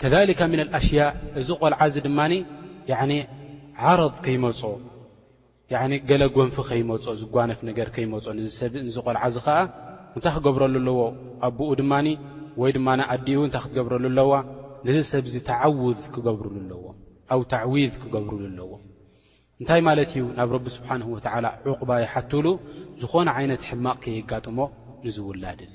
ከዛሊካ ምነል ኣሽያእ እዚ ቆልዓ እዚ ድማ ያዕኒ ዓረድ ከይመጾ ያዕኒ ገለ ጎንፊ ከይመጾ ዝጓነፍ ነገር ከይመጾ ንዚ ሰብ ንዚ ቆልዓ እዚ ኸኣ እንታይ ክገብረሉ ኣለዎ ኣቦኡ ድማ ወይ ድማ ኣዲኡ እንታይ ክትገብረሉ ኣለዋ ንዚ ሰብ እዚ ተዓውዝ ክገብርሉ ኣለዎም ኣው ተዕዊዝ ክገብርሉ ኣለዎም እንታይ ማለት እዩ ናብ ረቢ ስብሓንሁ ወተዓላ ዕቑባ ይሓትሉ ዝኾነ ዓይነት ሕማቕ ከየጋጥሞ ንዝውላድ እዚ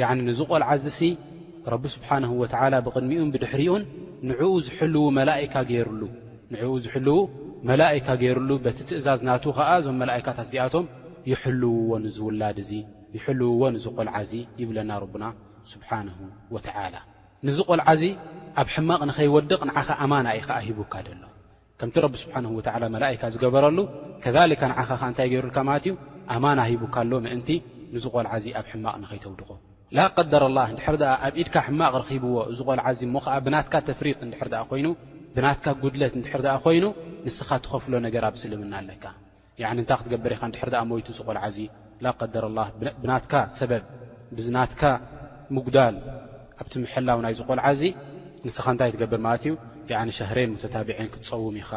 ያዕኒ ንዚ ቆልዓ እዚሲ ረቢ ስብሓነሁ ወተዓላ ብቕድሚኡን ብድሕሪኡን ንዕኡ ዝሕልዉ መላኢካ ገይሩሉ፣ ንዕኡ ዝሕልዉ መላኢካ ገይሩሉ፣ በቲ ትእዛዝ ናቱ ኸኣ እዞም መላኢካታት እዚኣቶም ይሕልዉዎ ንዚ ውላድ እዚ፣ ይሕልዉዎ ንዚ ቆልዓ እዚ ይብለና ረቡና ስብሓነሁ ወተዓላ። ንዚ ቆልዓ እዚ ኣብ ሕማቕ ንኸይወድቕ ንዓኻ ኣማና እዩ ኸኣ ሂቡካ ዘሎ። ከምቲ ረቢ ስብሓነሁ ወተዓላ መላኢካ ዝገበረሉ ከዛሊካ ንዓኻ ኸኣ እንታይ ገይሩልካ ማለት እዩ ኣማና ሂቡካ ኣሎ ምእንቲ ንዚ ቆልዓ እዚ ኣብ ሕማቕ ንኸይተውድቖ። ላ ቀደረላህ እንድሕር ደኣ ኣብ ኢድካ ሕማቕ ረኺብዎ እዚ ቆልዓ እዚ እሞ ኸኣ ብናትካ ተፍሪጥ እንድሕር ደኣ ኮይኑ ብናትካ ጉድለት እንድሕር ደኣ ኮይኑ ንስኻ ትኸፍሎ ነገር ኣብ እስልምና ኣለካ ያኒ እንታይ ክትገብር ኢኻ እንድሕር ደኣ ሞይቱ እዚ ቆልዓ እዚ ላቀደረላህ ብናትካ ሰበብ ብዚ ናትካ ምጉዳል ኣብቲ ምሕላው ናይዚ ቆልዓ እዚ ንስኻ እንታይ ትገብር ማለት እዩ ያኒ ሸህረይን ሙተታቢዐይን ክትጸውም ኢኻ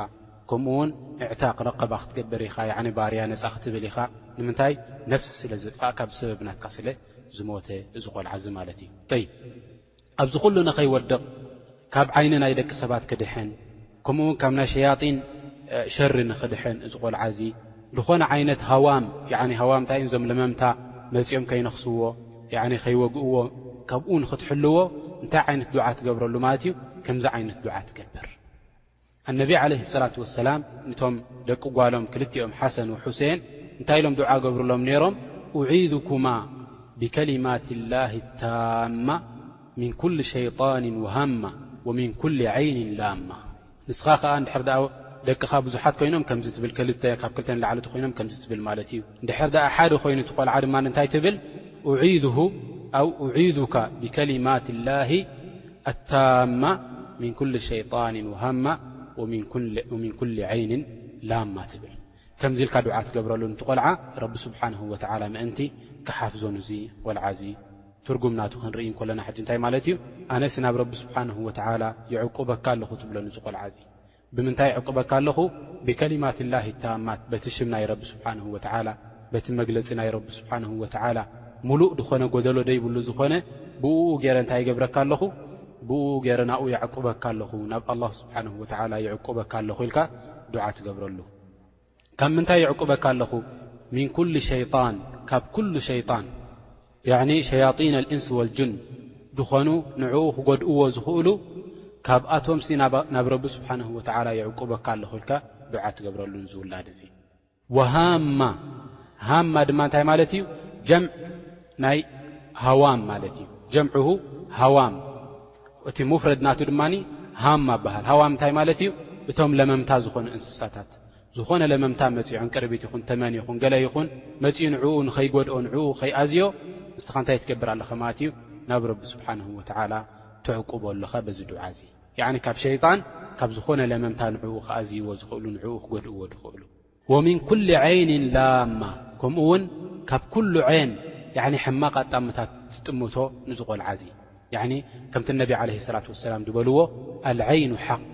ከምኡ ውን እዕታቅ ረቀባ ክትገብር ኢኻ ያኒ ባርያ ነጻ ክትብል ኢኻ ንምንታይ ነፍሲ ስለ ዘጥፋእካ ብሰበብ ናትካ ስለ ዝሞተ እዚ ቆልዓ እዚ ማለት እዩ ጠይብ ኣብዚ ኩሉ ንኸይወድቕ ካብ ዓይኒ ናይ ደቂ ሰባት ክድሕን ከምኡ ውን ካብ ናይ ሸያጢን ሸሪ ንኽድሕን እዚ ቆልዓ እዚ ዝኾነ ዓይነት ሃዋም ሃዋም እንታይ እዩም ዞም ለመምታ መጺኦም ከይነኽስዎ ከይወግእዎ ካብኡ ንኽትሕልዎ እንታይ ዓይነት ዱዓ ትገብረሉ ማለት እዩ ከምዚ ዓይነት ዱዓ ትገብር ኣነቢ ዓለይሂ ሰላቱ ወሰላም ንቶም ደቂ ጓሎም ክልቲኦም ሓሰን ወሑሴን እንታይ ኢሎም ዱዓ ገብሩሎም ኔሮም ኡዒዙኩማ ቢከሊማት ላሂ ታማ ሚን ኩሊ ሸይጣንን ወሃማ ወሚን ኩሊ ዓይንን ላማ ንስኻ ከኣ እንድሕር ደኣ ደቅኻ ብዙሓት ኮይኖም ከምዚ ትብል ከልተ ካብ ክልተ ንላዕሊ ተኾይኖም ከምዚ ትብል ማለት እዩ። እንድሕር ደኣ ሓደ ኮይኑ እቲ ቆልዓ ድማ እንታይ ትብል ኡዒዙሁ ኣው ኡዒዙካ ብከሊማት ላሂ ኣታማ ሚን ኩሊ ሸይጣንን ወሃማ ወሚን ኩሊ ዓይንን ላማ ትብል ከምዚ ኢልካ ዱዓ ትገብረሉ ንቲ ቆልዓ ረቢ ስብሓንሁ ወተዓላ ምእንቲ ክሓፍዞ ንዚ ቆልዓ እዚ ትርጉም ናቱ ክንርኢ እንኮለና ሕጂ እንታይ ማለት እዩ ኣነሲ ናብ ረቢ ስብሓንሁ ወተዓላ የዕቁበካ ኣለኹ ትብሎ ንዚ ቆልዓ እዚ ብምንታይ እዕቅበካ ኣለኹ? ቢከሊማት ላሂ ታማት፣ በቲ ሽም ናይ ረቢ ስብሓነሁ ወተዓላ፣ በቲ መግለጺ ናይ ረቢ ስብሓነሁ ወተዓላ፣ ሙሉእ ዝኾነ ጎደሎ ደይብሉ ዝኾነ፣ ብኡኡ ገይረ እንታይ ይገብረካ ኣለኹ? ብኡኡ ገይረ ናብኡ የዕቅበካ ኣለኹ፣ ናብ ኣላሁ ስብሓነሁ ወተዓላ ይዕቁበካ ኣለኹ ኢልካ ዱዓ ትገብረሉ። ካብ ምንታይ ይዕቁበካ ኣለኹ ሚን ኩሊ ሸይጣን ካብ ኩሉ ሸይጣን ያዕኒ ሸያጢን ኣልእንስ ወልጅን ድኾኑ ንዕኡ ክጎድእዎ ዝኽእሉ ካብኣቶምሲ ናብ ረቢ ስብሓንሁ ወተዓላ ይዕቁበካ ኣለኹ ኢልካ ዱዓ ትገብረሉ ንዚ ውላድ እዚ ወሃማ ሃማ ድማ እንታይ ማለት እዩ ጀምዕ ናይ ሃዋም ማለት እዩ ጀምዑ ሃዋም እቲ ሙፍረድ ናቱ ድማ ሃም ኣበሃል ሃዋም እንታይ ማለት እዩ እቶም ለመምታ ዝኾኑ እንስሳታት ዝኾነ ለመምታ መጺዑን ቅርቢት ይኹን ተመን ይኹን ገለ ይኹን መጺኡ ንዕኡ ንኸይጎድኦ ንዕኡ ከይኣዝዮ ንስኻ እንታይ ትገብር ኣለኻ ማለት እዩ ናብ ረቢ ስብሓንሁ ወተዓላ ተዕቁቦ ኣለኻ በዚ ዱዓ እዚ ያዕኒ ካብ ሸይጣን ካብ ዝኾነ ለመምታ ንዕኡ ክኣዝይዎ ዝኽእሉ ንዕኡ ክጎድእዎ ዝኽእሉ ወሚን ኩል ዓይንን ላማ ከምኡ እውን ካብ ኩሉ ዐን ያዕኒ ሕማቕ ኣጣምታት ትጥምቶ ንዚ ቆልዓ እዚ ያዕኒ ከምቲ ነቢ ዓለህ ሰላት ወሰላም ዝበልዎ ኣልዐይኑ ሓቅ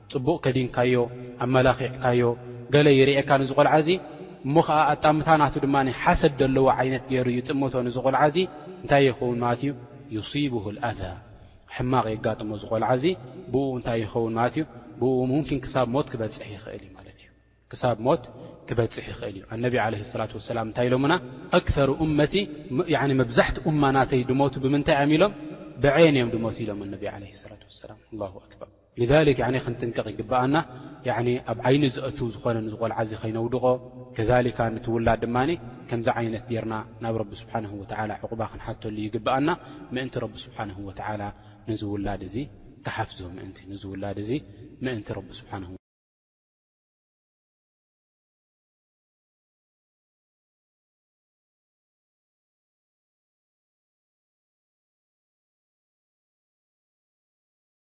ጽቡቕ ከዲንካዮ ኣመላኺዕካዮ ገለ ይርኤካ ንዚ ቆልዓ እዚ እሞ ኸኣ ኣጣምታ ናቱ ድማ ሓሰድ ደለዎ ዓይነት ጌሩ ይጥምቶ ንዚ ቆልዓ እዚ እንታይ ይኸውን ማለት እዩ ዩሲቡሁ ኣልኣዛ ሕማቕ የጋጥሞ እዚ ቆልዓ እዚ ብእኡ እንታይ ይኸውን ማለት እዩ ብእኡ ሙምኪን ክሳብ ሞት ክበጽሕ ይኽእል እዩ ማለት እዩ ክሳብ ሞት ክበጽሕ ይኽእል እዩ ኣነቢ ዓለይሂ ሰላቱ ወሰላም እንታይ ኢሎምና ኣክሰሩ ኡመቲ ያኒ መብዛሕትኡ እማናተይ ድሞቱ ብምንታይ እዮም ኢሎም ብዔን እዮም ድሞቱ ኢሎም ኣነቢ ዓለይሂ ሰላቱ ወሰላም ኣላሁ ኣክበር። لذلك ያዕኒ ክንጥንቀቕ ይግብኣና ያዕኒ ኣብ ዓይኒ ዘእቱ ዝኾነ ንዚ ቆልዓዚ ከይነውድቖ ከዛሊካ ነቲ ውላድ ድማ ከምዚ ዓይነት ጌርና ናብ ረቢ ስብሓነሁ ወተዓላ ዑቕባ ክንሓተሉ ይግብኣና ምእንቲ ረቢ ስብሓነሁ ወተዓላ ነዚ ውላድ እዚ ክሓፍዞ ምእንቲ ነዚ ውላድ እዚ ምእንቲ ረቢ ስብሓነሁ